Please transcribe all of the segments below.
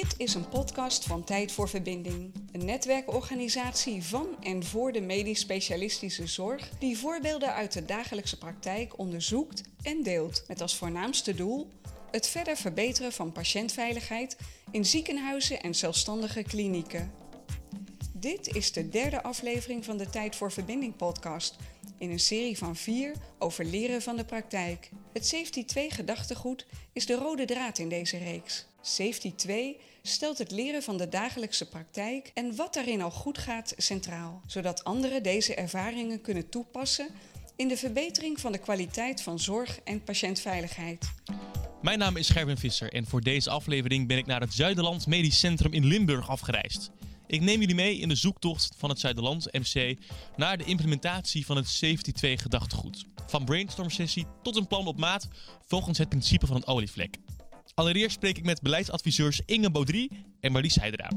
Dit is een podcast van Tijd voor Verbinding, een netwerkorganisatie van en voor de medisch specialistische zorg die voorbeelden uit de dagelijkse praktijk onderzoekt en deelt, met als voornaamste doel het verder verbeteren van patiëntveiligheid in ziekenhuizen en zelfstandige klinieken. Dit is de derde aflevering van de Tijd voor Verbinding podcast in een serie van vier over leren van de praktijk. Het Safety 2 gedachtegoed is de rode draad in deze reeks. Safety 2 stelt het leren van de dagelijkse praktijk en wat daarin al goed gaat centraal, zodat anderen deze ervaringen kunnen toepassen in de verbetering van de kwaliteit van zorg en patiëntveiligheid. Mijn naam is Gerwin Visser en voor deze aflevering ben ik naar het Zuiderland Medisch Centrum in Limburg afgereisd. Ik neem jullie mee in de zoektocht van het Zuiderland MC naar de implementatie van het Safety 2 gedachtegoed. Van brainstorm sessie tot een plan op maat volgens het principe van het olievlek. Allereerst spreek ik met beleidsadviseurs Inge Baudry en Marlies Heidera.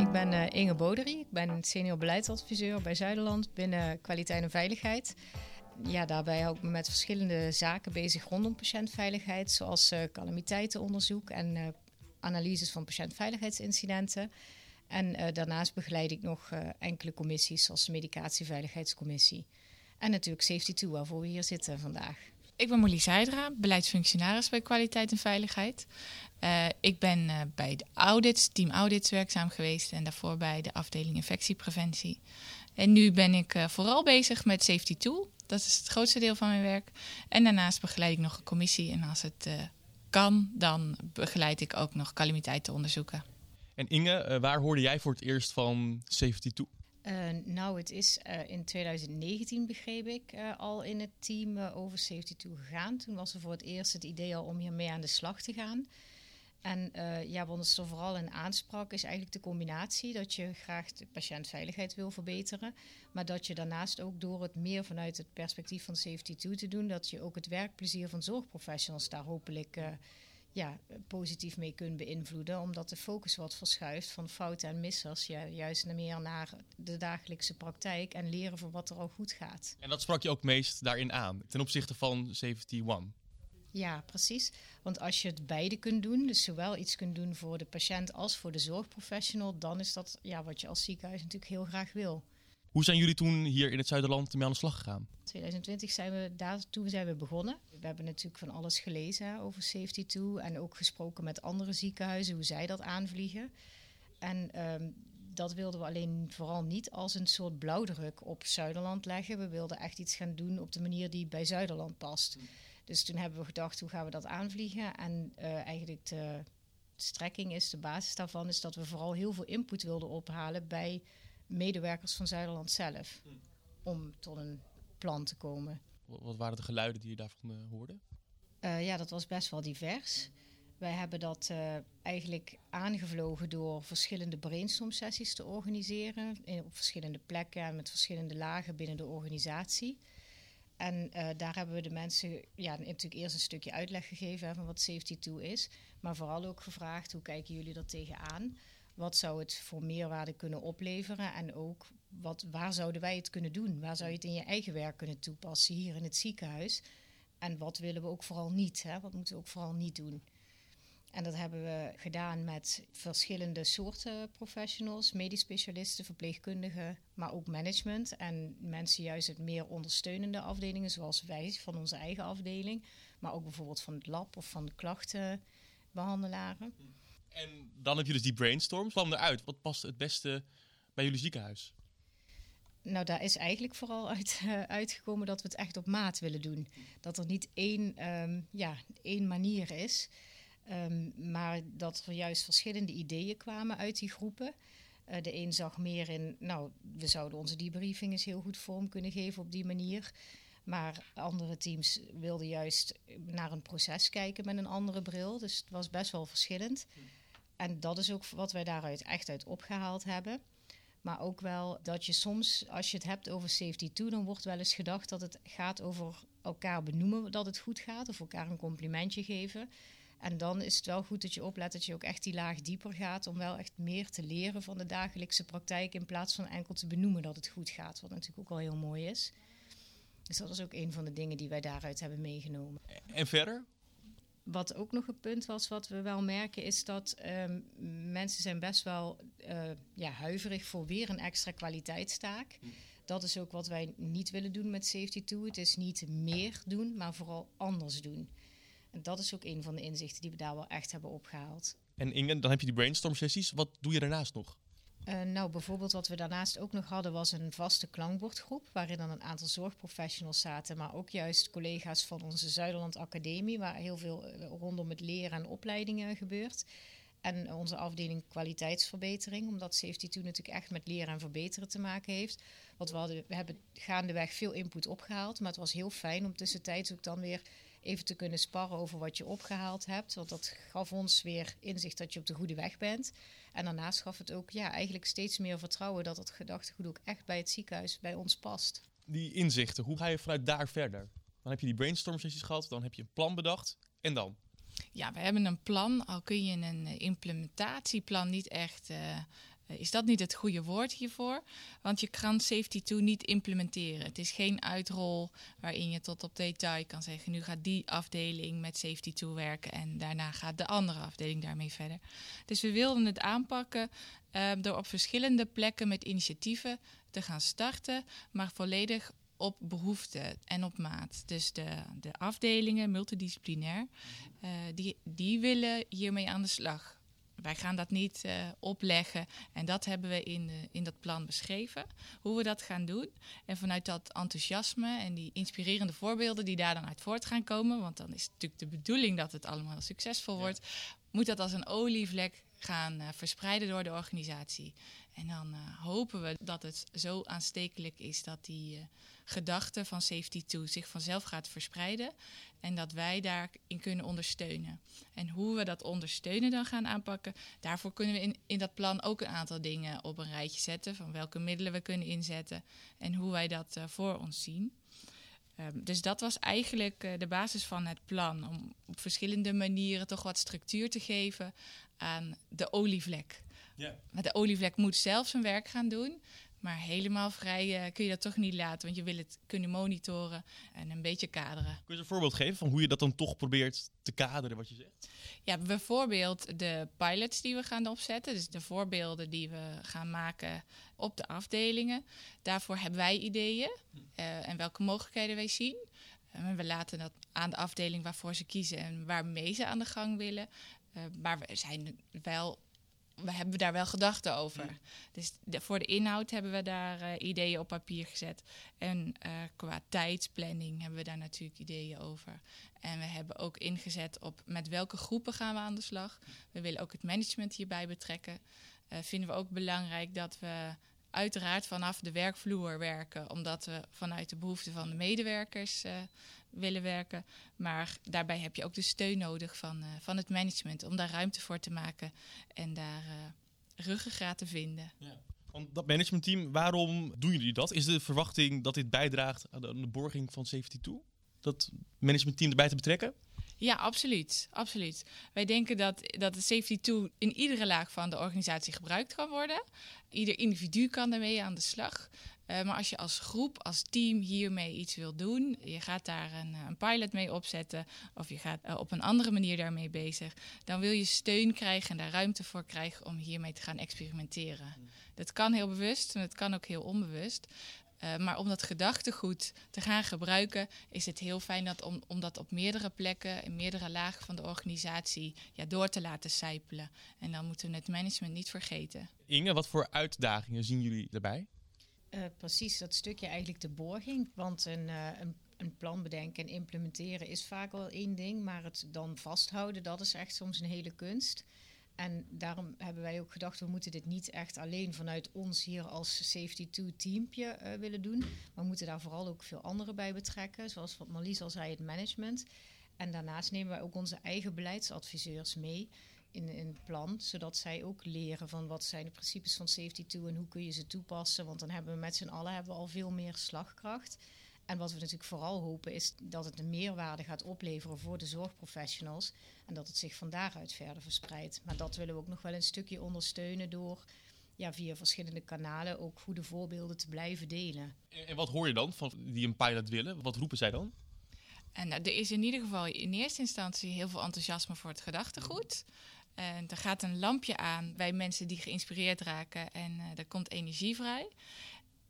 Ik ben uh, Inge Baudry, ik ben senior beleidsadviseur bij Zuiderland binnen kwaliteit en veiligheid. Ja, daarbij hou ik me met verschillende zaken bezig rondom patiëntveiligheid, zoals uh, calamiteitenonderzoek en uh, analyses van patiëntveiligheidsincidenten. En daarnaast begeleid ik nog enkele commissies, zoals de Medicatieveiligheidscommissie. En natuurlijk Safety 2, waarvoor we hier zitten vandaag. Ik ben Molly Heidra, beleidsfunctionaris bij Kwaliteit en Veiligheid. Uh, ik ben bij de audits, team audits werkzaam geweest en daarvoor bij de afdeling infectiepreventie. En nu ben ik vooral bezig met Safety 2. Dat is het grootste deel van mijn werk. En daarnaast begeleid ik nog een commissie en als het kan, dan begeleid ik ook nog calamiteiten onderzoeken. En Inge, waar hoorde jij voor het eerst van Safety 2? Uh, nou, het is uh, in 2019, begreep ik, uh, al in het team over Safety 2 gegaan. Toen was er voor het eerst het idee al om hiermee aan de slag te gaan. En ja, wat ons er vooral in aansprak is eigenlijk de combinatie dat je graag de patiëntveiligheid wil verbeteren. Maar dat je daarnaast ook door het meer vanuit het perspectief van Safety 2 te doen, dat je ook het werkplezier van zorgprofessionals daar hopelijk ja, positief mee kunt beïnvloeden. Omdat de focus wat verschuift van fouten en missers. Ja, juist meer naar de dagelijkse praktijk en leren van wat er al goed gaat. En dat sprak je ook meest daarin aan, ten opzichte van Safety One. Ja, precies. Want als je het beide kunt doen, dus zowel iets kunt doen voor de patiënt als voor de zorgprofessional, dan is dat ja, wat je als ziekenhuis natuurlijk heel graag wil. Hoe zijn jullie toen hier in het Zuiderland mee aan de slag gegaan? 2020 zijn we daartoe zijn we begonnen. We hebben natuurlijk van alles gelezen over Safety 2 en ook gesproken met andere ziekenhuizen hoe zij dat aanvliegen. En um, dat wilden we alleen vooral niet als een soort blauwdruk op Zuiderland leggen. We wilden echt iets gaan doen op de manier die bij Zuiderland past. Dus toen hebben we gedacht, hoe gaan we dat aanvliegen? En uh, eigenlijk de strekking is, de basis daarvan, is dat we vooral heel veel input wilden ophalen bij medewerkers van Zuiderland zelf. Hm. Om tot een plan te komen. Wat waren de geluiden die je daarvan uh, hoorde? Uh, ja, dat was best wel divers. Wij hebben dat uh, eigenlijk aangevlogen door verschillende brainstorm sessies te organiseren. In, op verschillende plekken en met verschillende lagen binnen de organisatie. En uh, daar hebben we de mensen ja, natuurlijk eerst een stukje uitleg gegeven hè, van wat Safety 2 is. Maar vooral ook gevraagd hoe kijken jullie er tegenaan? Wat zou het voor meerwaarde kunnen opleveren? En ook wat, waar zouden wij het kunnen doen? Waar zou je het in je eigen werk kunnen toepassen hier in het ziekenhuis? En wat willen we ook vooral niet? Hè? Wat moeten we ook vooral niet doen? En dat hebben we gedaan met verschillende soorten professionals, medisch specialisten, verpleegkundigen, maar ook management en mensen juist het meer ondersteunende afdelingen, zoals wij van onze eigen afdeling, maar ook bijvoorbeeld van het lab of van de klachtenbehandelaren. En dan heb je dus die brainstorm. Kwam eruit? Wat past het beste bij jullie ziekenhuis? Nou, daar is eigenlijk vooral uit, uh, uitgekomen dat we het echt op maat willen doen. Dat er niet één, um, ja, één manier is, um, maar dat er juist verschillende ideeën kwamen uit die groepen. Uh, de een zag meer in, nou, we zouden onze debriefing eens heel goed vorm kunnen geven op die manier. Maar andere teams wilden juist naar een proces kijken met een andere bril. Dus het was best wel verschillend. En dat is ook wat wij daaruit echt uit opgehaald hebben. Maar ook wel dat je soms, als je het hebt over safety 2, dan wordt wel eens gedacht dat het gaat over elkaar benoemen dat het goed gaat, of elkaar een complimentje geven. En dan is het wel goed dat je oplet dat je ook echt die laag dieper gaat om wel echt meer te leren van de dagelijkse praktijk in plaats van enkel te benoemen dat het goed gaat, wat natuurlijk ook al heel mooi is. Dus dat is ook een van de dingen die wij daaruit hebben meegenomen. En verder? Wat ook nog een punt was, wat we wel merken, is dat ehm, mensen zijn best wel uh, ja, huiverig voor weer een extra kwaliteitstaak. Hm. Dat is ook wat wij niet willen doen met Safety 2. Het is niet meer doen, maar vooral anders doen. En dat is ook een van de inzichten die we daar wel echt hebben opgehaald. En Inge, dan heb je die brainstorm sessies. Wat doe je daarnaast nog? Uh, nou, bijvoorbeeld wat we daarnaast ook nog hadden was een vaste klankbordgroep, waarin dan een aantal zorgprofessionals zaten, maar ook juist collega's van onze Zuiderland Academie, waar heel veel eh, rondom het leren en opleidingen gebeurt. En onze afdeling kwaliteitsverbetering, omdat Safety 2 natuurlijk echt met leren en verbeteren te maken heeft. Want we, hadden, we hebben gaandeweg veel input opgehaald, maar het was heel fijn om tussentijds ook dan weer even te kunnen sparren over wat je opgehaald hebt. Want dat gaf ons weer inzicht dat je op de goede weg bent. En daarnaast gaf het ook ja, eigenlijk steeds meer vertrouwen dat het gedachtegoed ook echt bij het ziekenhuis bij ons past. Die inzichten, hoe ga je vanuit daar verder? Dan heb je die brainstorm sessies gehad, dan heb je een plan bedacht en dan? Ja, we hebben een plan, al kun je een eh, implementatieplan niet echt uh, eh, is dat niet het goede woord hiervoor? Want je kan Safety 2 niet implementeren. Het is geen uitrol waarin je tot op detail kan zeggen: nu gaat die afdeling met Safety 2 werken en daarna gaat de andere afdeling daarmee verder. Dus we wilden het aanpakken uh, door op verschillende plekken met initiatieven te gaan starten, maar volledig op behoefte en op maat. Dus de, de afdelingen, multidisciplinair, uh, die, die willen hiermee aan de slag. Wij gaan dat niet uh, opleggen. En dat hebben we in, de, in dat plan beschreven. Hoe we dat gaan doen. En vanuit dat enthousiasme en die inspirerende voorbeelden die daar dan uit voort gaan komen. Want dan is het natuurlijk de bedoeling dat het allemaal succesvol wordt. Moet dat als een olievlek gaan uh, verspreiden door de organisatie. En dan uh, hopen we dat het zo aanstekelijk is dat die gedachte van Safety 2 zich vanzelf gaat verspreiden. En dat wij daarin kunnen ondersteunen. En hoe we dat ondersteunen dan gaan aanpakken, daarvoor kunnen we in, in dat plan ook een aantal dingen op een rijtje zetten. Van welke middelen we kunnen inzetten en hoe wij dat uh, voor ons zien. Um, dus dat was eigenlijk uh, de basis van het plan. Om op verschillende manieren toch wat structuur te geven aan de olievlek. Ja. Maar de olievlek moet zelf zijn werk gaan doen. Maar helemaal vrij uh, kun je dat toch niet laten, want je wil het kunnen monitoren en een beetje kaderen. Kun je een voorbeeld geven van hoe je dat dan toch probeert te kaderen, wat je zegt? Ja, bijvoorbeeld de pilots die we gaan opzetten, dus de voorbeelden die we gaan maken op de afdelingen. Daarvoor hebben wij ideeën uh, en welke mogelijkheden wij zien. Uh, we laten dat aan de afdeling waarvoor ze kiezen en waarmee ze aan de gang willen. Uh, maar we zijn wel we hebben daar wel gedachten over. Dus voor de inhoud hebben we daar uh, ideeën op papier gezet. En uh, qua tijdsplanning hebben we daar natuurlijk ideeën over. En we hebben ook ingezet op met welke groepen gaan we aan de slag. We willen ook het management hierbij betrekken. Uh, vinden we ook belangrijk dat we uiteraard vanaf de werkvloer werken, omdat we vanuit de behoeften van de medewerkers willen werken. Maar daarbij heb je ook de steun nodig van, uh, van het management om daar ruimte voor te maken en daar uh, ruggengraat te vinden. Ja. Want dat managementteam, waarom doen jullie dat? Is de verwachting dat dit bijdraagt aan de, aan de borging van Safety 2? Dat managementteam erbij te betrekken? Ja, absoluut. absoluut. Wij denken dat, dat de safety tool in iedere laag van de organisatie gebruikt kan worden. Ieder individu kan daarmee aan de slag. Uh, maar als je als groep, als team hiermee iets wil doen, je gaat daar een, een pilot mee opzetten of je gaat uh, op een andere manier daarmee bezig, dan wil je steun krijgen en daar ruimte voor krijgen om hiermee te gaan experimenteren. Mm. Dat kan heel bewust en het kan ook heel onbewust. Uh, maar om dat gedachtegoed te gaan gebruiken, is het heel fijn dat om, om dat op meerdere plekken, in meerdere lagen van de organisatie, ja, door te laten sijpelen. En dan moeten we het management niet vergeten. Inge, wat voor uitdagingen zien jullie daarbij? Uh, precies, dat stukje eigenlijk de borging. Want een, uh, een, een, plan bedenken en implementeren is vaak wel één ding, maar het dan vasthouden, dat is echt soms een hele kunst. En daarom hebben wij ook gedacht, we moeten dit niet echt alleen vanuit ons hier als Safety 2 teampje uh, willen doen. Maar we moeten daar vooral ook veel anderen bij betrekken, zoals wat Marlies al zei, het management. En daarnaast nemen wij ook onze eigen beleidsadviseurs mee in, in het plan, zodat zij ook leren van wat zijn de principes van Safety 2 en hoe kun je ze toepassen. Want dan hebben we met z'n allen hebben we al veel meer slagkracht. En wat we natuurlijk vooral hopen is dat het een meerwaarde gaat opleveren voor de zorgprofessionals. En dat het zich van daaruit verder verspreidt. Maar dat willen we ook nog wel een stukje ondersteunen door ja, via verschillende kanalen ook goede voorbeelden te blijven delen. En wat hoor je dan van die een pilot willen? Wat roepen zij dan? En nou, er is in ieder geval in eerste instantie heel veel enthousiasme voor het gedachtegoed. En er gaat een lampje aan bij mensen die geïnspireerd raken en uh, komt energie vrij.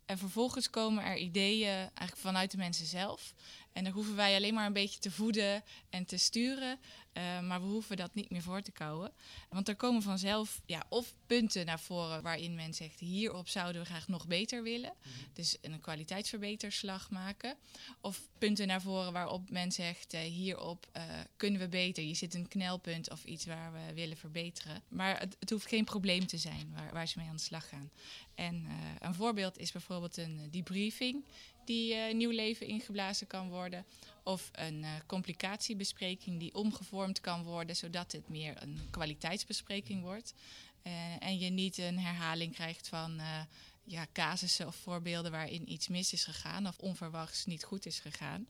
En vervolgens komen er ideeën eigenlijk vanuit de mensen zelf. En dan hoeven wij alleen maar een beetje te voeden en te sturen. Uh, maar we hoeven dat niet meer voor te kouwen. Want er komen vanzelf ja, of punten naar voren waarin men zegt: hierop zouden we graag nog beter willen. Dus een kwaliteitsverbeterslag maken. Of punten naar voren waarop men zegt: uh, hierop uh, kunnen we beter. Je zit een knelpunt of iets waar we willen verbeteren. Maar het, het hoeft geen probleem te zijn waar, waar, ze mee aan de slag gaan. En een voorbeeld is bijvoorbeeld een debriefing die uh, nieuw leven ingeblazen kan worden. Of een uh, complicatiebespreking die omgevormd kan worden, zodat het meer een kwaliteitsbespreking wordt. Uh, en je niet een herhaling krijgt van ja, casussen of voorbeelden waarin iets mis is gegaan of onverwachts niet goed is gegaan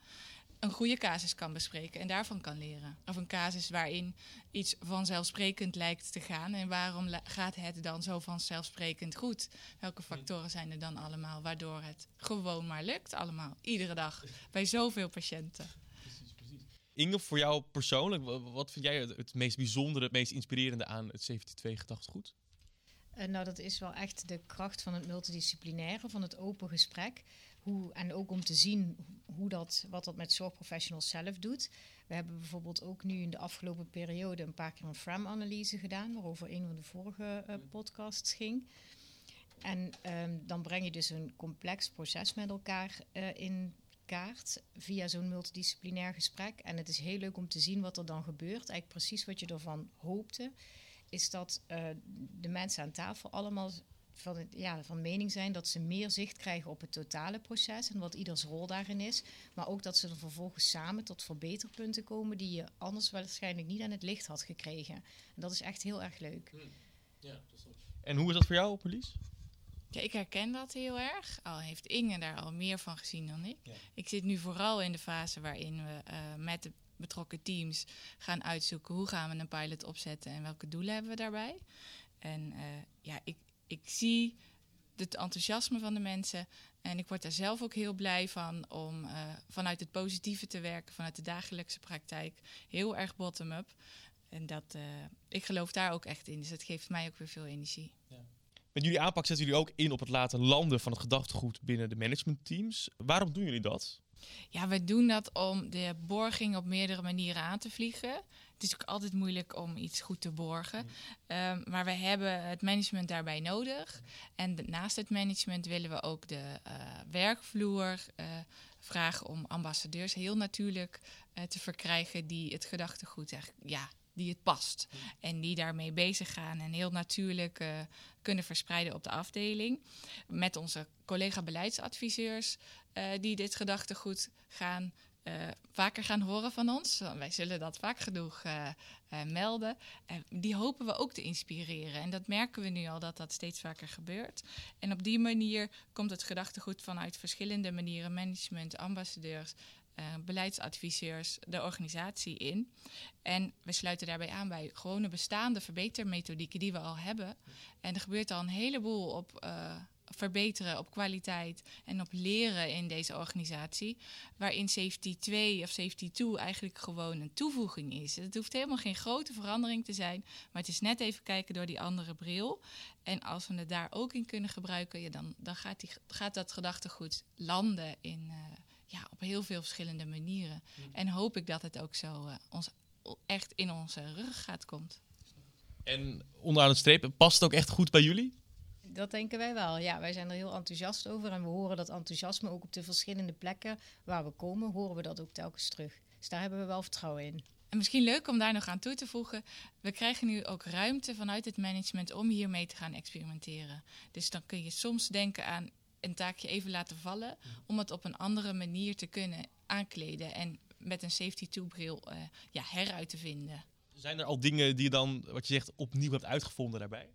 een goede casus kan bespreken en daarvan kan leren. Of een casus waarin iets vanzelfsprekend lijkt te gaan. En waarom gaat het dan zo vanzelfsprekend goed? Welke factoren zijn er dan allemaal waardoor het gewoon maar lukt allemaal? Iedere dag bij zoveel patiënten. Precies, precies. Inge, voor jou persoonlijk, wat vind jij het meest bijzondere, het meest inspirerende aan het 72 gedachtegoed? Uh, nou, dat is wel echt de kracht van het multidisciplinaire, van het open gesprek. Hoe, en ook om te zien hoe dat, wat dat met zorgprofessionals zelf doet. We hebben bijvoorbeeld ook nu in de afgelopen periode een paar keer een FRAM-analyse gedaan, waarover een van de vorige uh, podcasts ging. En um, dan breng je dus een complex proces met elkaar uh, in kaart via zo'n multidisciplinair gesprek. En het is heel leuk om te zien wat er dan gebeurt. Eigenlijk precies wat je ervan hoopte, is dat uh, de mensen aan tafel allemaal van, het, ja, van mening zijn dat ze meer zicht krijgen op het totale proces en wat ieders rol daarin is. Maar ook dat ze er vervolgens samen tot verbeterpunten komen die je anders waarschijnlijk niet aan het licht had gekregen. En dat is echt heel erg leuk. Hmm. Ja, en hoe is dat voor jou, Police? Ja, ik herken dat heel erg. Al heeft Inge daar al meer van gezien dan ik. Ik zit nu vooral in de fase waarin we uh, met de betrokken teams gaan uitzoeken hoe gaan we een pilot opzetten en welke doelen hebben we daarbij. En uh, ja, ik, ik zie het enthousiasme van de mensen. En ik word daar zelf ook heel blij van om uh, vanuit het positieve te werken, vanuit de dagelijkse praktijk. Heel erg bottom-up. En dat, uh, ik geloof daar ook echt in. Dus dat geeft mij ook weer veel energie. Ja. Met jullie aanpak zetten jullie ook in op het laten landen van het gedachtegoed binnen de managementteams. Waarom doen jullie dat? Ja, we doen dat om de borging op meerdere manieren aan te vliegen. Het is ook altijd moeilijk om iets goed te borgen. Um, maar we hebben het management daarbij nodig. En naast het management willen we ook de uh, werkvloer uh, vragen om ambassadeurs heel natuurlijk uh, te verkrijgen die het gedachtegoed eigenlijk, ja, die het past. En die daarmee bezig gaan en heel natuurlijk uh, kunnen verspreiden op de afdeling. Met onze collega beleidsadviseurs uh, die dit gedachtegoed gaan vaker gaan horen van ons. Wij zullen dat vaak genoeg uh, uh, melden. die hopen we ook te inspireren. En dat merken we nu al dat dat steeds vaker gebeurt. En op die manier komt het gedachtegoed vanuit verschillende manieren, management, ambassadeurs, beleidsadviseurs, de organisatie in. En we sluiten daarbij aan bij gewone bestaande verbetermethodieken die we al hebben. En er gebeurt al een heleboel op verbeteren op kwaliteit en op leren in deze organisatie. Waarin Safety 2 of Safety 2 eigenlijk gewoon een toevoeging is. Het hoeft helemaal geen grote verandering te zijn, maar het is net even kijken door die andere bril. En als we het daar ook in kunnen gebruiken, ja, dan, dan gaat, die, gaat dat gedachtegoed landen in, uh, ja, op heel veel verschillende manieren. En hoop ik dat het ook zo uh, ons, echt in onze ruggengraat komt. En onderaan het streep, past het ook echt goed bij jullie? Dat denken wij wel. Ja, wij zijn er heel enthousiast over. En we horen dat enthousiasme ook op de verschillende plekken waar we komen, horen we dat ook telkens terug. Dus daar hebben we wel vertrouwen in. En misschien leuk om daar nog aan toe te voegen. We krijgen nu ook ruimte vanuit het management om hiermee te gaan experimenteren. Dus dan kun je soms denken aan een taakje even laten vallen. Om het op een andere manier te kunnen aankleden. En met een safety toebril uh, ja, heruit te vinden. Zijn er al dingen die je dan, wat je zegt, opnieuw hebt uitgevonden daarbij?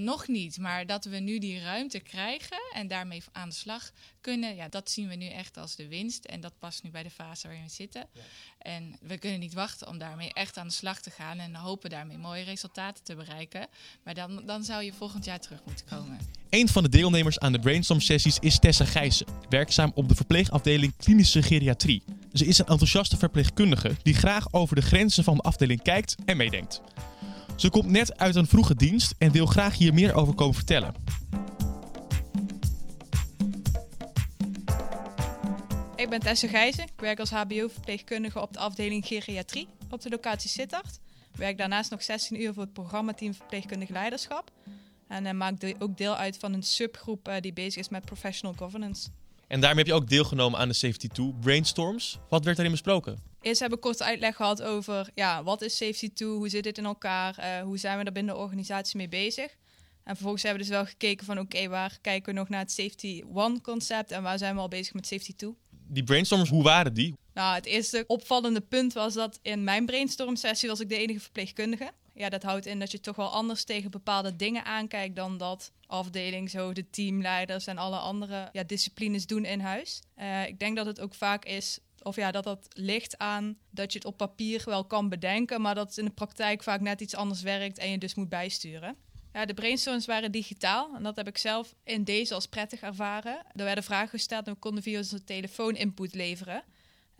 Nog niet, maar dat we nu die ruimte krijgen en daarmee aan de slag kunnen, ja, dat zien we nu echt als de winst. En dat past nu bij de fase waarin we zitten. En we kunnen niet wachten om daarmee echt aan de slag te gaan en hopen daarmee mooie resultaten te bereiken. Maar dan, dan zou je volgend jaar terug moeten komen. Een van de deelnemers aan de brainstorm-sessies is Tessa Gijssen, werkzaam op de verpleegafdeling klinische geriatrie. Ze is een enthousiaste verpleegkundige die graag over de grenzen van de afdeling kijkt en meedenkt. Ze komt net uit een vroege dienst en wil graag hier meer over komen vertellen. Ik ben Tessa Gijzen. Ik werk als HBO-verpleegkundige op de afdeling geriatrie op de locatie Sittard. Ik werk daarnaast nog 16 uur voor het programmateam Verpleegkundig Leiderschap. En uh, maak de, ook deel uit van een subgroep uh, die bezig is met professional governance. En daarmee heb je ook deelgenomen aan de Safety 2 Brainstorms. Wat werd daarin besproken? Eerst hebben we kort uitleg gehad over ja, wat is Safety 2, hoe zit dit in elkaar, uh, hoe zijn we er binnen de organisatie mee bezig. En vervolgens hebben we dus wel gekeken van oké, okay, waar kijken we nog naar het Safety 1 concept en waar zijn we al bezig met Safety 2. Die brainstorms, hoe waren die? Nou, het eerste opvallende punt was dat in mijn brainstorm sessie was ik de enige verpleegkundige. Ja, dat houdt in dat je toch wel anders tegen bepaalde dingen aankijkt dan dat afdelingshoofden, teamleiders en alle andere ja, disciplines doen in huis. Uh, ik denk dat het ook vaak is of ja, dat dat ligt aan dat je het op papier wel kan bedenken, maar dat het in de praktijk vaak net iets anders werkt en je dus moet bijsturen. Ja, de brainstorms waren digitaal en dat heb ik zelf in deze als prettig ervaren. Er werden vragen gesteld en we konden via onze telefoon input leveren.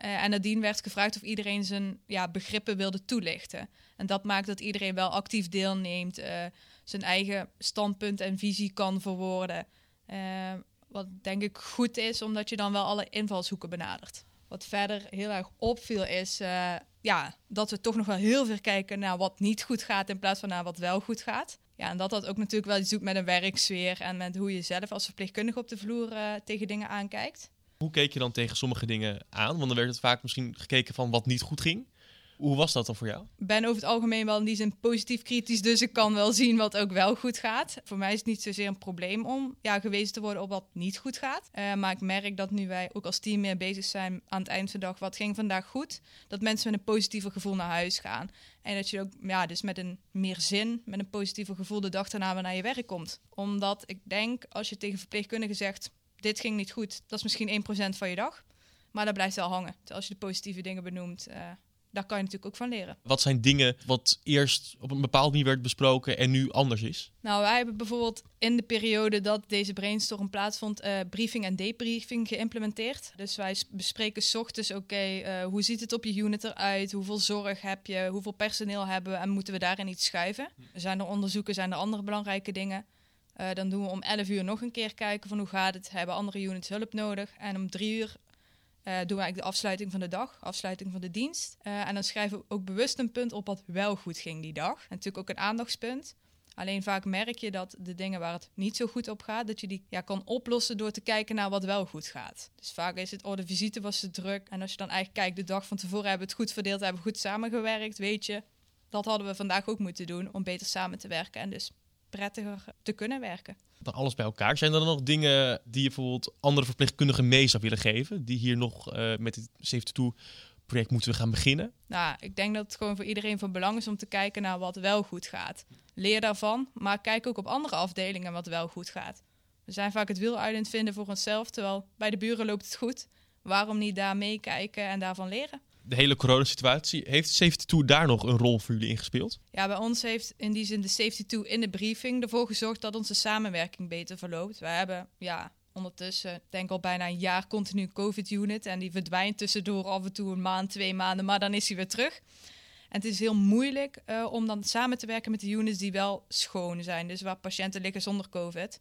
Uh, en nadien werd gevraagd of iedereen zijn ja, begrippen wilde toelichten. En dat maakt dat iedereen wel actief deelneemt, uh, zijn eigen standpunt en visie kan verwoorden. Uh, wat denk ik goed is, omdat je dan wel alle invalshoeken benadert. Wat verder heel erg opviel is ja, dat we toch nog wel heel veel kijken naar wat niet goed gaat in plaats van naar wat wel goed gaat. Ja, en dat dat ook natuurlijk wel iets doet met een werksfeer en met hoe je zelf als verpleegkundige op de vloer tegen dingen aankijkt. Hoe keek je dan tegen sommige dingen aan? Want dan werd het vaak misschien gekeken van wat niet goed ging. Hoe was dat dan voor jou? Ik ben over het algemeen wel in die zin positief kritisch, dus ik kan wel zien wat ook wel goed gaat. Voor mij is het niet zozeer een probleem om ja, gewezen te worden op wat niet goed gaat. Uh, maar ik merk dat nu wij ook als team meer bezig zijn aan het eind van de dag, wat ging vandaag goed, dat mensen met een positiever gevoel naar huis gaan. En dat je ook ja, dus met een meer zin, met een positiever gevoel de dag daarna weer naar je werk komt. Omdat ik denk, als je tegen verpleegkundigen zegt, dit ging niet goed, dat is misschien 1% van je dag. Maar dat blijft wel hangen. Als je de positieve dingen benoemt, uh, daar kan je natuurlijk ook van leren. Wat zijn dingen wat eerst op een bepaald manier werd besproken en nu anders is? Nou, wij hebben bijvoorbeeld in de periode dat deze brainstorm plaatsvond, uh, briefing en debriefing geïmplementeerd. Dus wij bespreken s ochtends, oké, okay, uh, hoe ziet het op je unit eruit? Hoeveel zorg heb je? Hoeveel personeel hebben we? En moeten we daarin iets schuiven? Zijn er onderzoeken? Zijn er andere belangrijke dingen? Uh, dan doen we om 11 uur nog een keer kijken van hoe gaat het, hebben andere units hulp nodig. En om 3 uur doen we eigenlijk de afsluiting van de dag, afsluiting van de dienst. Uh, en dan schrijven we ook bewust een punt op wat wel goed ging die dag. En natuurlijk ook een aandachtspunt. Alleen vaak merk je dat de dingen waar het niet zo goed op gaat, dat je die ja, kan oplossen door te kijken naar wat wel goed gaat. Dus vaak is het, oh de visite was te druk. En als je dan eigenlijk kijkt, de dag van tevoren hebben we het goed verdeeld, hebben we goed samengewerkt, weet je. Dat hadden we vandaag ook moeten doen om beter samen te werken en dus prettiger te kunnen werken. Dan alles bij elkaar. Zijn er dan nog dingen die je bijvoorbeeld andere verpleegkundigen mee zou willen geven? Die hier nog uh, met het Safety 2 project moeten we gaan beginnen? Nou, ik denk dat het gewoon voor iedereen van belang is om te kijken naar wat wel goed gaat. Leer daarvan, maar kijk ook op andere afdelingen wat wel goed gaat. We zijn vaak het wiel uit het vinden voor onszelf, terwijl bij de buren loopt het goed. Waarom niet daar meekijken en daarvan leren? De hele coronasituatie. Heeft Safety 2 daar nog een rol voor jullie ingespeeld? Ja, bij ons heeft in die zin de Safety 2 in de briefing ervoor gezorgd dat onze samenwerking beter verloopt. We hebben ja, ondertussen, denk al bijna een jaar continu COVID-unit. En die verdwijnt tussendoor af en toe een maand, twee maanden, maar dan is hij weer terug. En het is heel moeilijk uh, om dan samen te werken met de units die wel schoon zijn. Dus waar patiënten liggen zonder COVID.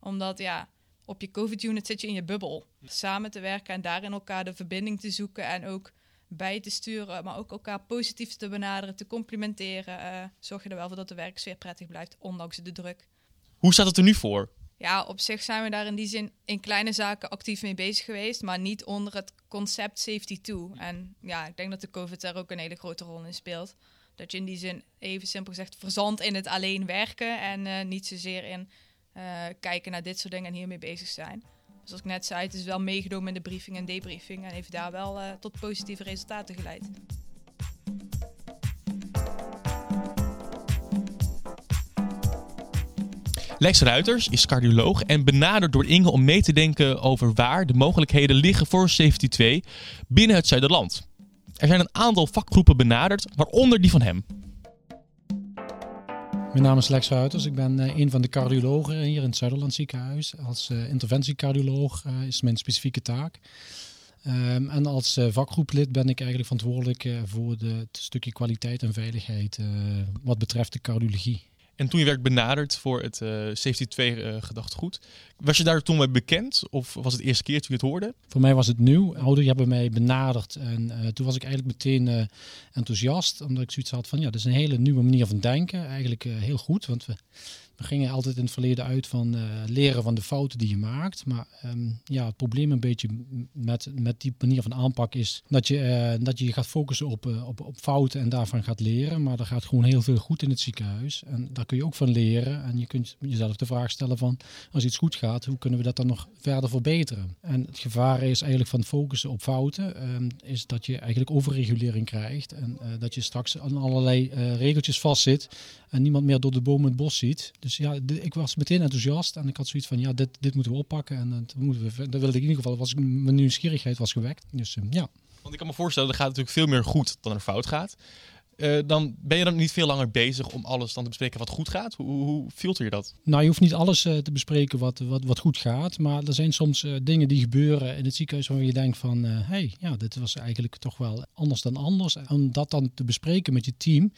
Omdat ja, op je COVID-unit zit je in je bubbel. Samen te werken en daarin elkaar de verbinding te zoeken en ook bij te sturen, maar ook elkaar positief te benaderen, te complimenteren. Uh, zorg je er wel voor dat de werksfeer prettig blijft, ondanks de druk. Hoe staat het er nu voor? Ja, op zich zijn we daar in die zin in kleine zaken actief mee bezig geweest, maar niet onder het concept safety toe. En ja, ik denk dat de COVID daar ook een hele grote rol in speelt. Dat je in die zin even simpel gezegd verzand in het alleen werken en uh, niet zozeer in uh, kijken naar dit soort dingen en hiermee bezig zijn zoals ik net zei, het is wel meegenomen in de briefing en debriefing en heeft daar wel uh, tot positieve resultaten geleid. Lex Ruiters is cardioloog en benaderd door Inge om mee te denken over waar de mogelijkheden liggen voor Safety 2 binnen het Zuiderland. Er zijn een aantal vakgroepen benaderd, waaronder die van hem. Mijn naam is Lex Ruiters. Ik ben uh, een van de cardiologen hier in het Zuiderland ziekenhuis. Als uh, interventiecardioloog uh, is mijn specifieke taak. Um, en als vakgroeplid ben ik eigenlijk verantwoordelijk voor de, het stukje kwaliteit en veiligheid wat betreft de cardiologie. En toen je werd benaderd voor het uh, Safety 2 uh, gedachtegoed, was je daar toen mee bekend? Of was het de eerste keer toen je het hoorde? Voor mij was het nieuw. Ouders hebben mij benaderd en uh, toen was ik eigenlijk meteen enthousiast. Omdat ik zoiets had van, ja, dat is een hele nieuwe manier van denken. Eigenlijk heel goed, want we, we gingen altijd in het verleden uit van uh, leren van de fouten die je maakt. Maar um, ja, het probleem een beetje met, met die manier van aanpak is dat je, uh, dat je gaat focussen op, uh, op, op fouten en daarvan gaat leren. Maar er gaat gewoon heel veel goed in het ziekenhuis. En daar kun je ook van leren. En je kunt jezelf de vraag stellen van als iets goed gaat, hoe kunnen we dat dan nog verder verbeteren? En het gevaar is eigenlijk van focussen op fouten, um, is dat je eigenlijk overregulering krijgt. En dat je straks aan allerlei regeltjes vastzit en niemand meer door de bomen het bos ziet. Dus ja, de, ik was meteen enthousiast en ik had zoiets van, ja, dit, dit moeten we oppakken. En dat moeten we, dat wilde ik in ieder geval, was, mijn nieuwsgierigheid was gewekt. Dus uh, ja. Want ik kan me voorstellen, er gaat natuurlijk veel meer goed dan er fout gaat. Uh, dan ben je dan niet veel langer bezig om alles dan te bespreken wat goed gaat? Hoe, hoe filter je dat? Nou, je hoeft niet alles uh, te bespreken wat, wat, wat goed gaat. Maar er zijn soms uh, dingen die gebeuren in het ziekenhuis waar je denkt van... hé, hey, ja, dit was eigenlijk toch wel anders dan anders. Om dat dan te bespreken met je team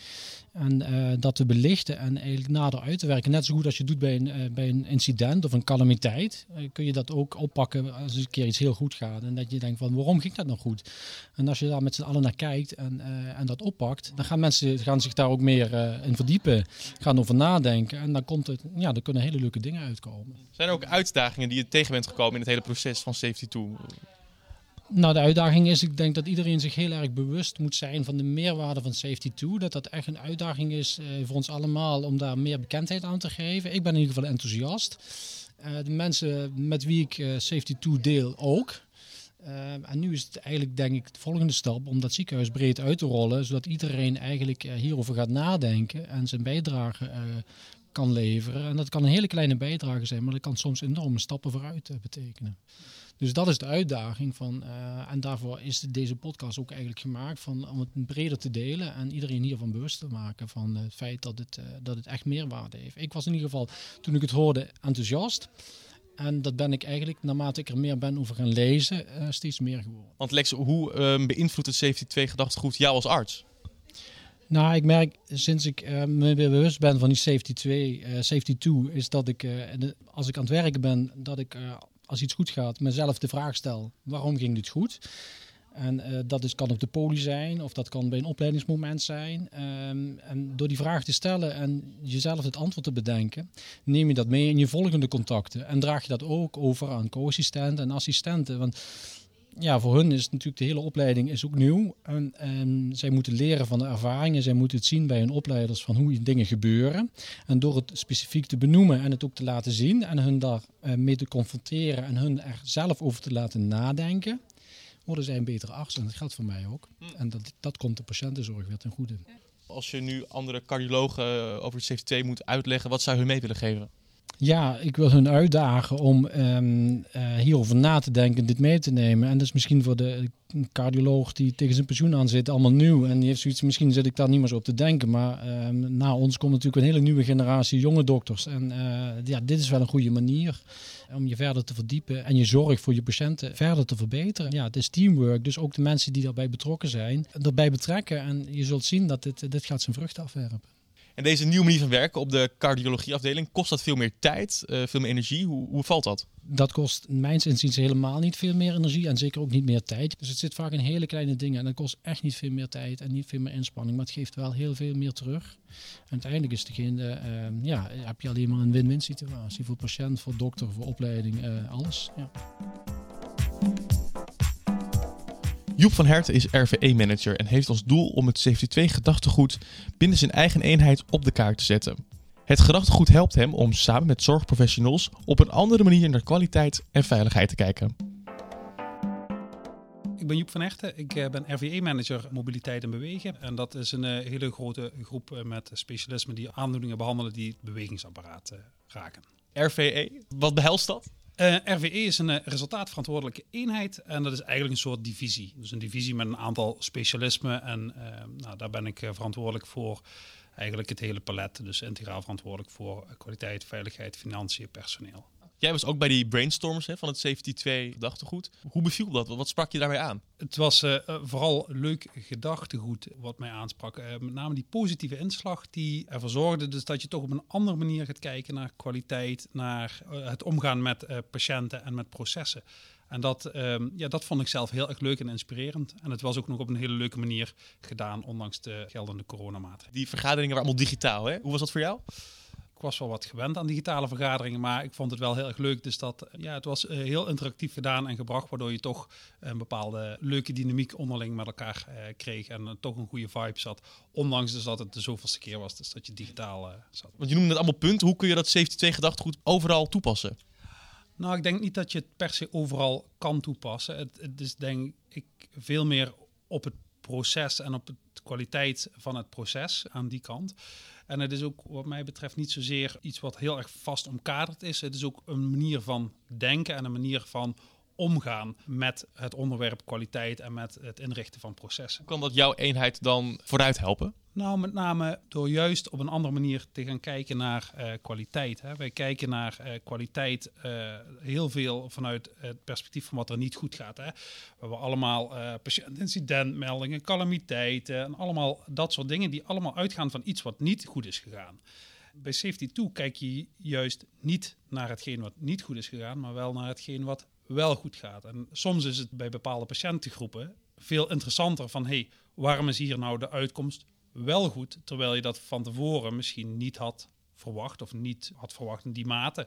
en dat te belichten en eigenlijk nader uit te werken. Net zo goed als je doet bij een, bij een incident of een calamiteit. kun je dat ook oppakken als een keer iets heel goed gaat. En dat je denkt van, waarom ging dat nog goed? En als je daar met z'n allen naar kijkt en, en dat oppakt... dan gaan mensen gaan zich daar ook meer in verdiepen, gaan over nadenken. En dan, komt het, ja, er kunnen hele leuke dingen uitkomen. Zijn er ook uitdagingen die je tegen bent gekomen in het hele proces van Safety 2? Nou, de uitdaging is, ik denk dat iedereen zich heel erg bewust moet zijn van de meerwaarde van Safety 2. Dat dat echt een uitdaging is uh, voor ons allemaal om daar meer bekendheid aan te geven. Ik ben in ieder geval enthousiast. Uh, de mensen met wie ik Safety 2 deel ook. En nu is het eigenlijk denk ik de volgende stap om dat ziekenhuis breed uit te rollen, zodat iedereen eigenlijk hierover gaat nadenken en zijn bijdrage kan leveren. En dat kan een hele kleine bijdrage zijn, maar dat kan soms enorme stappen vooruit betekenen. Dus dat is de uitdaging van, en daarvoor is deze podcast ook eigenlijk gemaakt van, om het breder te delen en iedereen hiervan bewust te maken van het feit dat het, dat het echt meerwaarde heeft. Ik was in ieder geval, toen ik het hoorde, enthousiast. En dat ben ik eigenlijk, naarmate ik er meer ben over gaan lezen, uh, steeds meer geworden. Want Lex, hoe uh, beïnvloedt het Safety 2 gedachtegoed jou als arts? Nou, ik merk sinds ik uh, me weer bewust ben van die Safety 2, Safety 2, is dat ik, als ik aan het werken ben, dat ik als iets goed gaat, mezelf de vraag stel, waarom ging dit goed? En uh, dat is, kan op de poli zijn of dat kan bij een opleidingsmoment zijn. Um, en door die vraag te stellen en jezelf het antwoord te bedenken, neem je dat mee in je volgende contacten. En draag je dat ook over aan co-assistenten en assistenten. Want ja, voor hun is natuurlijk de hele opleiding is ook nieuw. En, en zij moeten leren van de ervaringen. Zij moeten het zien bij hun opleiders van hoe dingen gebeuren. En door het specifiek te benoemen en het ook te laten zien en hun daar uh, mee te confronteren en hun er zelf over te laten nadenken worden zij een betere arts. En dat geldt voor mij ook. En dat, dat komt de patiëntenzorg weer ten goede. Als je nu andere cardiologen eh, over de CFT moet uitleggen, wat zou je hun mee willen geven? Ja, ik wil hun uitdagen om um, uh, hierover na te denken, dit mee te nemen. En dat is misschien voor de cardioloog die tegen zijn pensioen aan zit, allemaal nieuw. En die heeft zoiets, misschien zit ik daar niet meer zo op te denken. Maar um, na ons komt natuurlijk een hele nieuwe generatie jonge dokters. En uh, ja, dit is wel een goede manier om je verder te verdiepen en je zorg voor je patiënten verder te verbeteren. Ja, het is teamwork, dus ook de mensen die daarbij betrokken zijn, erbij betrekken. En je zult zien dat dit, dit gaat zijn vruchten afwerpen. En deze nieuwe manier van werken op de cardiologieafdeling, kost dat veel meer tijd, uh, veel meer energie? Hoe, hoe valt dat? Dat kost mijns inziens helemaal niet veel meer energie en zeker ook niet meer tijd. Dus het zit vaak in hele kleine dingen en dat kost echt niet veel meer tijd en niet veel meer inspanning. Maar het geeft wel heel veel meer terug. En uiteindelijk is degene, uh, ja, heb je alleen maar een win-win situatie voor patiënt, voor dokter, voor opleiding, uh, alles. Ja. Joep van Herten is RVE-manager en heeft als doel om het 72 gedachtegoed binnen zijn eigen eenheid op de kaart te zetten. Het gedachtegoed helpt hem om samen met zorgprofessionals op een andere manier naar kwaliteit en veiligheid te kijken. Ik ben Joep van Echten. Ik uh, ben RVE-manager mobiliteit en bewegen. En dat is een uh, hele grote groep uh, met specialismen die aandoeningen behandelen die het bewegingsapparaat raken. RVE, wat behelst dat? RVE is een resultaatverantwoordelijke eenheid en dat is eigenlijk een soort divisie. Dus een divisie met een aantal specialismen en nou, daar ben ik verantwoordelijk voor eigenlijk het hele palet. Dus integraal verantwoordelijk voor kwaliteit, veiligheid, financiën, personeel. Jij was ook bij die brainstorms hè, van het Safety 2 gedachtegoed. Hoe beviel dat? Wat sprak je daarmee aan? Het was uh, vooral leuk gedachtegoed wat mij aansprak. Uh, met name die positieve inslag die ervoor zorgde dus dat je toch op een andere manier gaat kijken naar kwaliteit, naar uh, het omgaan met patiënten en met processen. En dat, ehm, ja, dat vond ik zelf heel erg leuk en inspirerend. En het was ook nog op een hele leuke manier gedaan, ondanks de geldende coronamaatregelen. Die vergaderingen waren allemaal digitaal, hè? Hoe was dat voor jou? Ik was wel wat gewend aan digitale vergaderingen, maar ik vond het wel heel erg leuk. Dus dat, ja, het was uh, heel interactief gedaan en gebracht, waardoor je toch een bepaalde leuke dynamiek onderling met elkaar uh, kreeg en toch een goede vibe zat. Ondanks dus dat het de zoveelste keer was, dus dat je digitaal zat. Want je noemde het allemaal punten. Hoe kun je dat 72 gedachtegoed overal toepassen? Nou, ik denk niet dat je het per se overal kan toepassen. Het, het is denk ik veel meer op het proces en op de kwaliteit van het proces aan die kant. En het is ook wat mij betreft niet zozeer iets wat heel erg vast omkaderd is. Het is ook een manier van denken en een manier van omgaan met het onderwerp kwaliteit en met het inrichten van processen. Kan dat jouw eenheid dan vooruit helpen? Nou, met name door juist op een andere manier te gaan kijken naar uh, kwaliteit. Hè. Wij kijken naar uh, kwaliteit uh, heel veel vanuit het perspectief van wat er niet goed gaat. Hè. We hebben allemaal patiëntincidentmeldingen, calamiteiten en allemaal dat soort dingen die allemaal uitgaan van iets wat niet goed is gegaan. Bij Safety 2 kijk je juist niet naar hetgeen wat niet goed is gegaan, maar wel naar hetgeen wat wel goed gaat. En soms is het bij bepaalde patiëntengroepen veel interessanter van hey, waarom is hier nou de uitkomst wel goed, terwijl je dat van tevoren misschien niet had verwacht of niet had verwacht in die mate.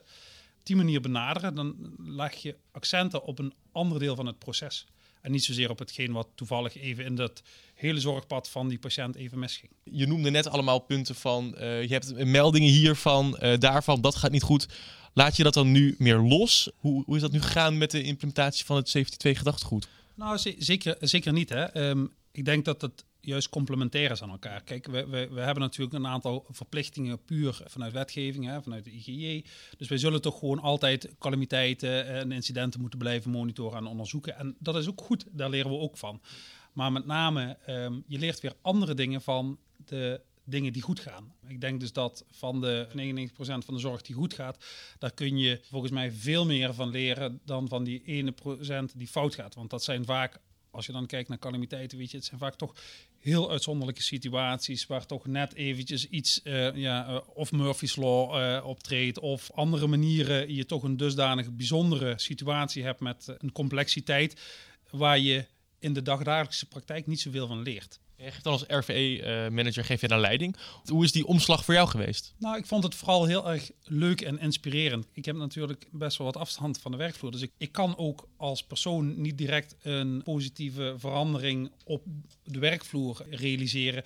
Op die manier benaderen, dan leg je accenten op een ander deel van het proces. En niet zozeer op hetgeen wat toevallig even in dat hele zorgpad van die patiënt even misging. Je noemde net allemaal punten van, uh, je hebt meldingen hiervan, uh, daarvan, dat gaat niet goed. Laat je dat dan nu meer los? Hoe, hoe is dat nu gegaan met de implementatie van het 72 gedachtegoed? Nou, zeker, zeker niet. Hè. Um, ik denk dat het juist complementair is aan elkaar. Kijk, we, we, we hebben natuurlijk een aantal verplichtingen puur vanuit wetgeving, hè, vanuit de IGJ. Dus wij zullen toch gewoon altijd calamiteiten en incidenten moeten blijven monitoren en onderzoeken. En dat is ook goed, daar leren we ook van. Maar met name, um, je leert weer andere dingen van de dingen die goed gaan. Ik denk dus dat van de 99% van de zorg die goed gaat, daar kun je volgens mij veel meer van leren dan van die ene procent die fout gaat. Want dat zijn vaak als je dan kijkt naar calamiteiten, weet je, het zijn vaak toch heel uitzonderlijke situaties waar toch net eventjes iets, uh, ja, uh, of Murphy's Law uh, optreedt, of andere manieren je toch een dusdanig bijzondere situatie hebt met een complexiteit waar je in de dagdagelijkse praktijk niet zoveel van leert. Je dan als RVE-manager geef je dan leiding. Hoe is die omslag voor jou geweest? Nou, ik vond het vooral heel erg leuk en inspirerend. Ik heb natuurlijk best wel wat afstand van de werkvloer. Dus ik, ik kan ook als persoon niet direct een positieve verandering op de werkvloer realiseren.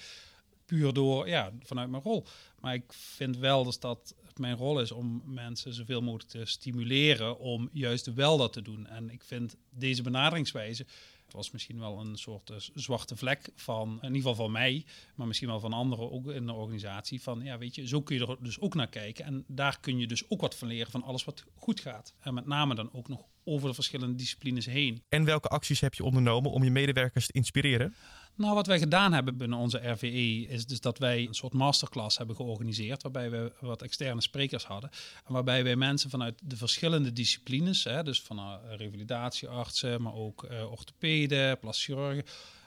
Puur door, ja, vanuit mijn rol. Maar ik vind wel dus dat het mijn rol is om mensen zoveel mogelijk te stimuleren om juist wel dat te doen. En ik vind deze benaderingswijze het was misschien wel een soort uh, zwarte vlek van, in ieder geval van mij, maar misschien wel van anderen ook in de organisatie. Van ja, weet je, zo kun je er dus ook naar kijken. En daar kun je dus ook wat van leren van alles wat goed gaat. En met name dan ook nog over de verschillende disciplines heen. En welke acties heb je ondernomen om je medewerkers te inspireren? Nou, wat wij gedaan hebben binnen onze RVE is dus dat wij een soort masterclass hebben georganiseerd, waarbij we wat externe sprekers hadden. En waarbij wij mensen vanuit de verschillende disciplines, hè, dus van uh, revalidatieartsen, maar ook uh, orthopeden, plaschirurgen,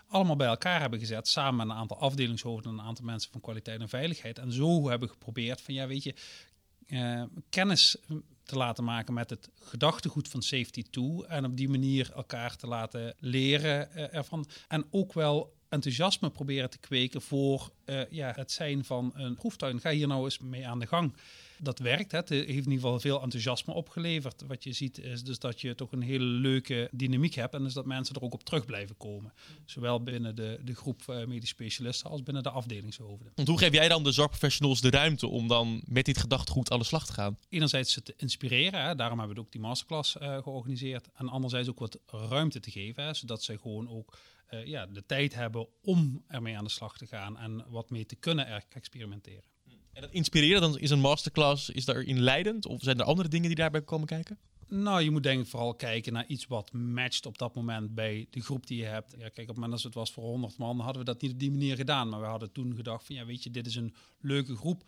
allemaal bij elkaar hebben gezet, samen met een aantal afdelingshoofden en een aantal mensen van kwaliteit en veiligheid. En zo hebben we geprobeerd van, ja, weet je, uh, kennis te laten maken met het gedachtegoed van Safety 2 en op die manier elkaar te laten leren ervan. En ook wel enthousiasme proberen te kweken voor uh, ja, het zijn van een proeftuin. Ga hier nou eens mee aan de gang. Dat werkt. Hè. Het heeft in ieder geval veel enthousiasme opgeleverd. Wat je ziet is dus dat je toch een hele leuke dynamiek hebt. En dus dat mensen er ook op terug blijven komen. Zowel binnen de, de groep uh, medisch specialisten als binnen de afdelingshoofden. Want hoe geef jij dan de zorgprofessionals de ruimte om dan met dit gedachtegoed aan de slag te gaan? Enerzijds ze te inspireren. Hè. Daarom hebben we ook die masterclass uh, georganiseerd. En anderzijds ook wat ruimte te geven. Hè, zodat zij gewoon ook uh, ja, de tijd hebben om ermee aan de slag te gaan en wat mee te kunnen experimenteren. En dat inspireren, dan is een masterclass, is daarin leidend? Of zijn er andere dingen die daarbij komen kijken? Nou, je moet denk ik vooral kijken naar iets wat matcht op dat moment bij de groep die je hebt. Ja, kijk, op het moment als het was voor 100 man, hadden we dat niet op die manier gedaan. Maar we hadden toen gedacht van, ja, weet je, dit is een leuke groep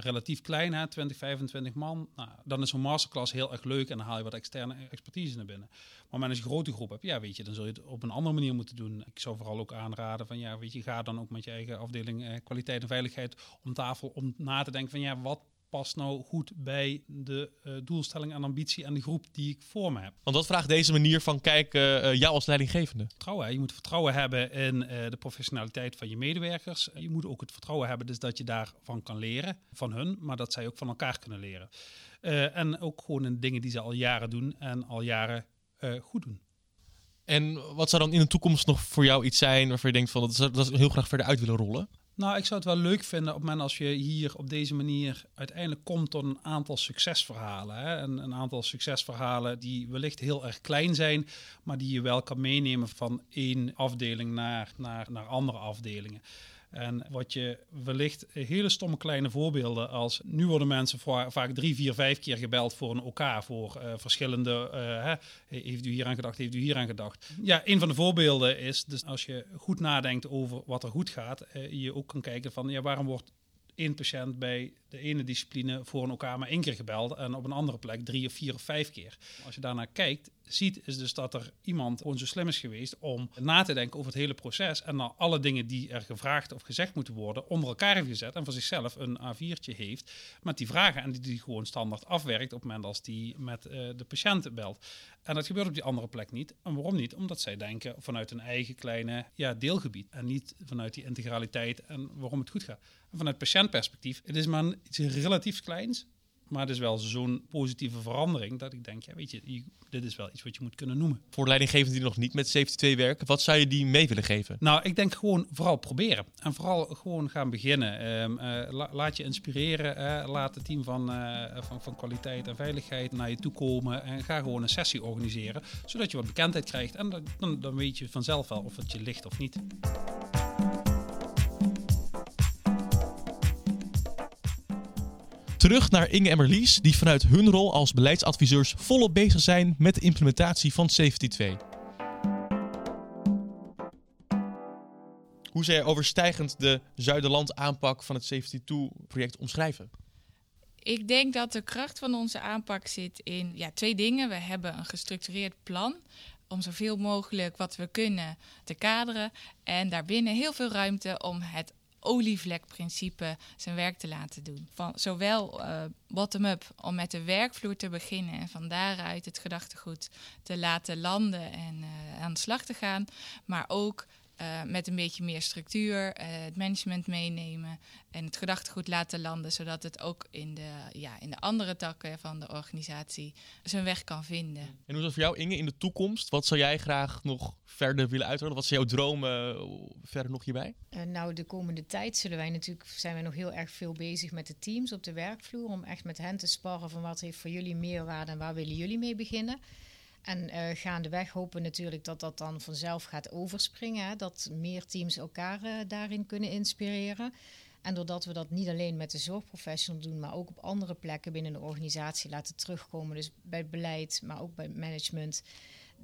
relatief klein, hè, 20, 25 man. Nou, dan is zo'n masterclass heel erg leuk en dan haal je wat externe expertise naar binnen. Maar als je een grote groep hebt, ja, weet je, dan zul je het op een andere manier moeten doen. Ik zou vooral ook aanraden van, ja, weet je, ga dan ook met je eigen afdeling eh, kwaliteit en veiligheid om tafel om na te denken van, ja, wat past nou goed bij de uh, doelstelling en ambitie en de groep die ik voor me heb. Want wat vraagt deze manier van kijken uh, jou als leidinggevende? Vertrouwen. Je moet vertrouwen hebben in de professionaliteit van je medewerkers. Je moet ook het vertrouwen hebben dus dat je daarvan kan leren, van hun, maar dat zij ook van elkaar kunnen leren. en ook gewoon in dingen die ze al jaren doen en al jaren goed doen. En wat zou dan in de toekomst nog voor jou iets zijn waarvan je denkt van dat, dat heel graag verder uit willen rollen? Nou, ik zou het wel leuk vinden op het moment als je hier op deze manier uiteindelijk komt tot een aantal succesverhalen. Hè? Een, een aantal succesverhalen die wellicht heel erg klein zijn, maar die je wel kan meenemen van één afdeling naar, naar, naar andere afdelingen. En wat je wellicht hele stomme kleine voorbeelden als nu worden mensen vaak drie, vier, vijf keer gebeld voor een OK, voor uh, verschillende, uh, heeft u hier aan gedacht, heeft u hier aan gedacht. Ja, een van de voorbeelden is dus als je goed nadenkt over wat er goed gaat, uh, je ook kan kijken van ja, waarom wordt één patiënt bij de ene discipline voor een OK maar één keer gebeld en op een andere plek drie of vier of vijf keer. Als je daarnaar kijkt, ziet, is dus dat er iemand gewoon zo slim is geweest om na te denken over het hele proces en dan alle dingen die er gevraagd of gezegd moeten worden onder elkaar heeft gezet en voor zichzelf een A4'tje heeft met die vragen en die die gewoon standaard afwerkt op het moment als die met uh, de patiënt belt. En dat gebeurt op die andere plek niet. En waarom niet? Omdat zij denken vanuit een eigen kleine ja, deelgebied en niet vanuit die integraliteit en waarom het goed gaat. En vanuit patiëntperspectief, het is maar iets relatief kleins, maar het is wel zo'n positieve verandering dat ik denk, ja, weet je, dit is wel iets wat je moet kunnen noemen. Voor leidinggevenden die nog niet met Safety 2 werken, wat zou je die mee willen geven? Nou, ik denk gewoon vooral proberen. En vooral gewoon gaan beginnen. Um, laat je inspireren. Uh, laat het team van, uh, van, van kwaliteit en veiligheid naar je toe komen. En ga gewoon een sessie organiseren, zodat je wat bekendheid krijgt. En dan, dan weet je vanzelf wel of het je ligt of niet. Terug naar Inge en Marlies, die vanuit hun rol als beleidsadviseurs volop bezig zijn met de implementatie van Safety 2. Hoe zij overstijgend de Zuiderland aanpak van het Safety 2 project omschrijven? Ik denk dat de kracht van onze aanpak zit in ja, twee dingen. We hebben een gestructureerd plan om zoveel mogelijk wat we kunnen te kaderen. En daarbinnen heel veel ruimte om het olievlekprincipe zijn werk te laten doen. Van zowel uh, bottom-up om met de werkvloer te beginnen en van daaruit het gedachtegoed te laten landen en uh, aan de slag te gaan, maar ook uh, met een beetje meer structuur, uh, het management meenemen en het gedachtegoed laten landen, zodat het ook in de, ja, in de andere takken van de organisatie zijn weg kan vinden. En hoe is dat voor jou, Inge, in de toekomst? Wat zou jij graag nog verder willen uitrollen? Wat zijn jouw dromen uh, verder nog hierbij? nou, de komende tijd zullen wij natuurlijk, zijn wij nog heel erg veel bezig met de teams op de werkvloer, om echt met hen te sparren van wat heeft voor jullie meerwaarde en waar willen jullie mee beginnen. En uh, gaandeweg hopen we natuurlijk dat dat dan vanzelf gaat overspringen. Hè? Dat meer teams elkaar uh, daarin kunnen inspireren. En doordat we dat niet alleen met de zorgprofessional doen, maar ook op andere plekken binnen de organisatie laten terugkomen. Dus bij beleid, maar ook bij management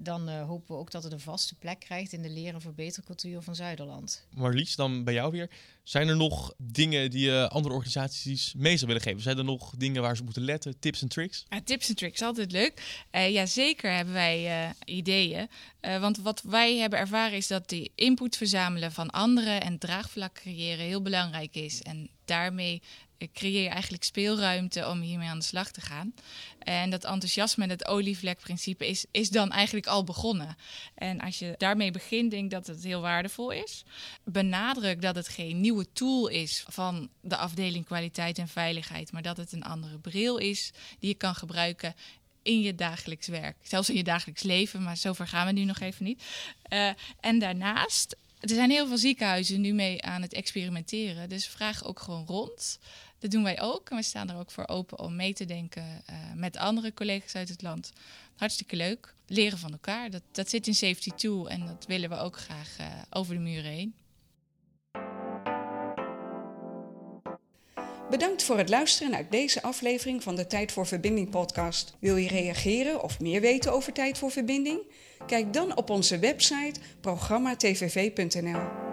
dan uh, hopen we ook dat het een vaste plek krijgt in de leren verbetercultuur van Zuiderland. Marlies, dan bij jou weer. Zijn er nog dingen die je andere organisaties mee zou willen geven? Zijn er nog dingen waar ze moeten letten? Tips en tricks? Ja, tips en tricks, altijd leuk. Uh, ja, zeker hebben wij uh, ideeën. Want wat wij hebben ervaren is dat die input verzamelen van anderen en draagvlak creëren heel belangrijk is. En daarmee creëer je eigenlijk speelruimte om hiermee aan de slag te gaan. En dat enthousiasme en het olievlekprincipe is, is dan eigenlijk al begonnen. En als je daarmee begint, denk dat het heel waardevol is. Benadruk dat het geen nieuwe tool is van de afdeling kwaliteit en veiligheid, maar dat het een andere bril is die je kan gebruiken in je dagelijks werk. Zelfs in je dagelijks leven, maar zover gaan we nu nog even niet. Uh, en daarnaast, er zijn heel veel ziekenhuizen nu mee aan het experimenteren. Dus vraag ook gewoon rond. Dat doen wij ook. En we staan er ook voor open om mee te denken uh, met andere collega's uit het land. Hartstikke leuk. Leren van elkaar. Dat, dat zit in Safety 2 en dat willen we ook graag uh, over de muren heen. Bedankt voor het luisteren naar deze aflevering van de Tijd voor Verbinding podcast. Wil je reageren of meer weten over Tijd voor Verbinding? Kijk dan op onze website programmatvv.nl.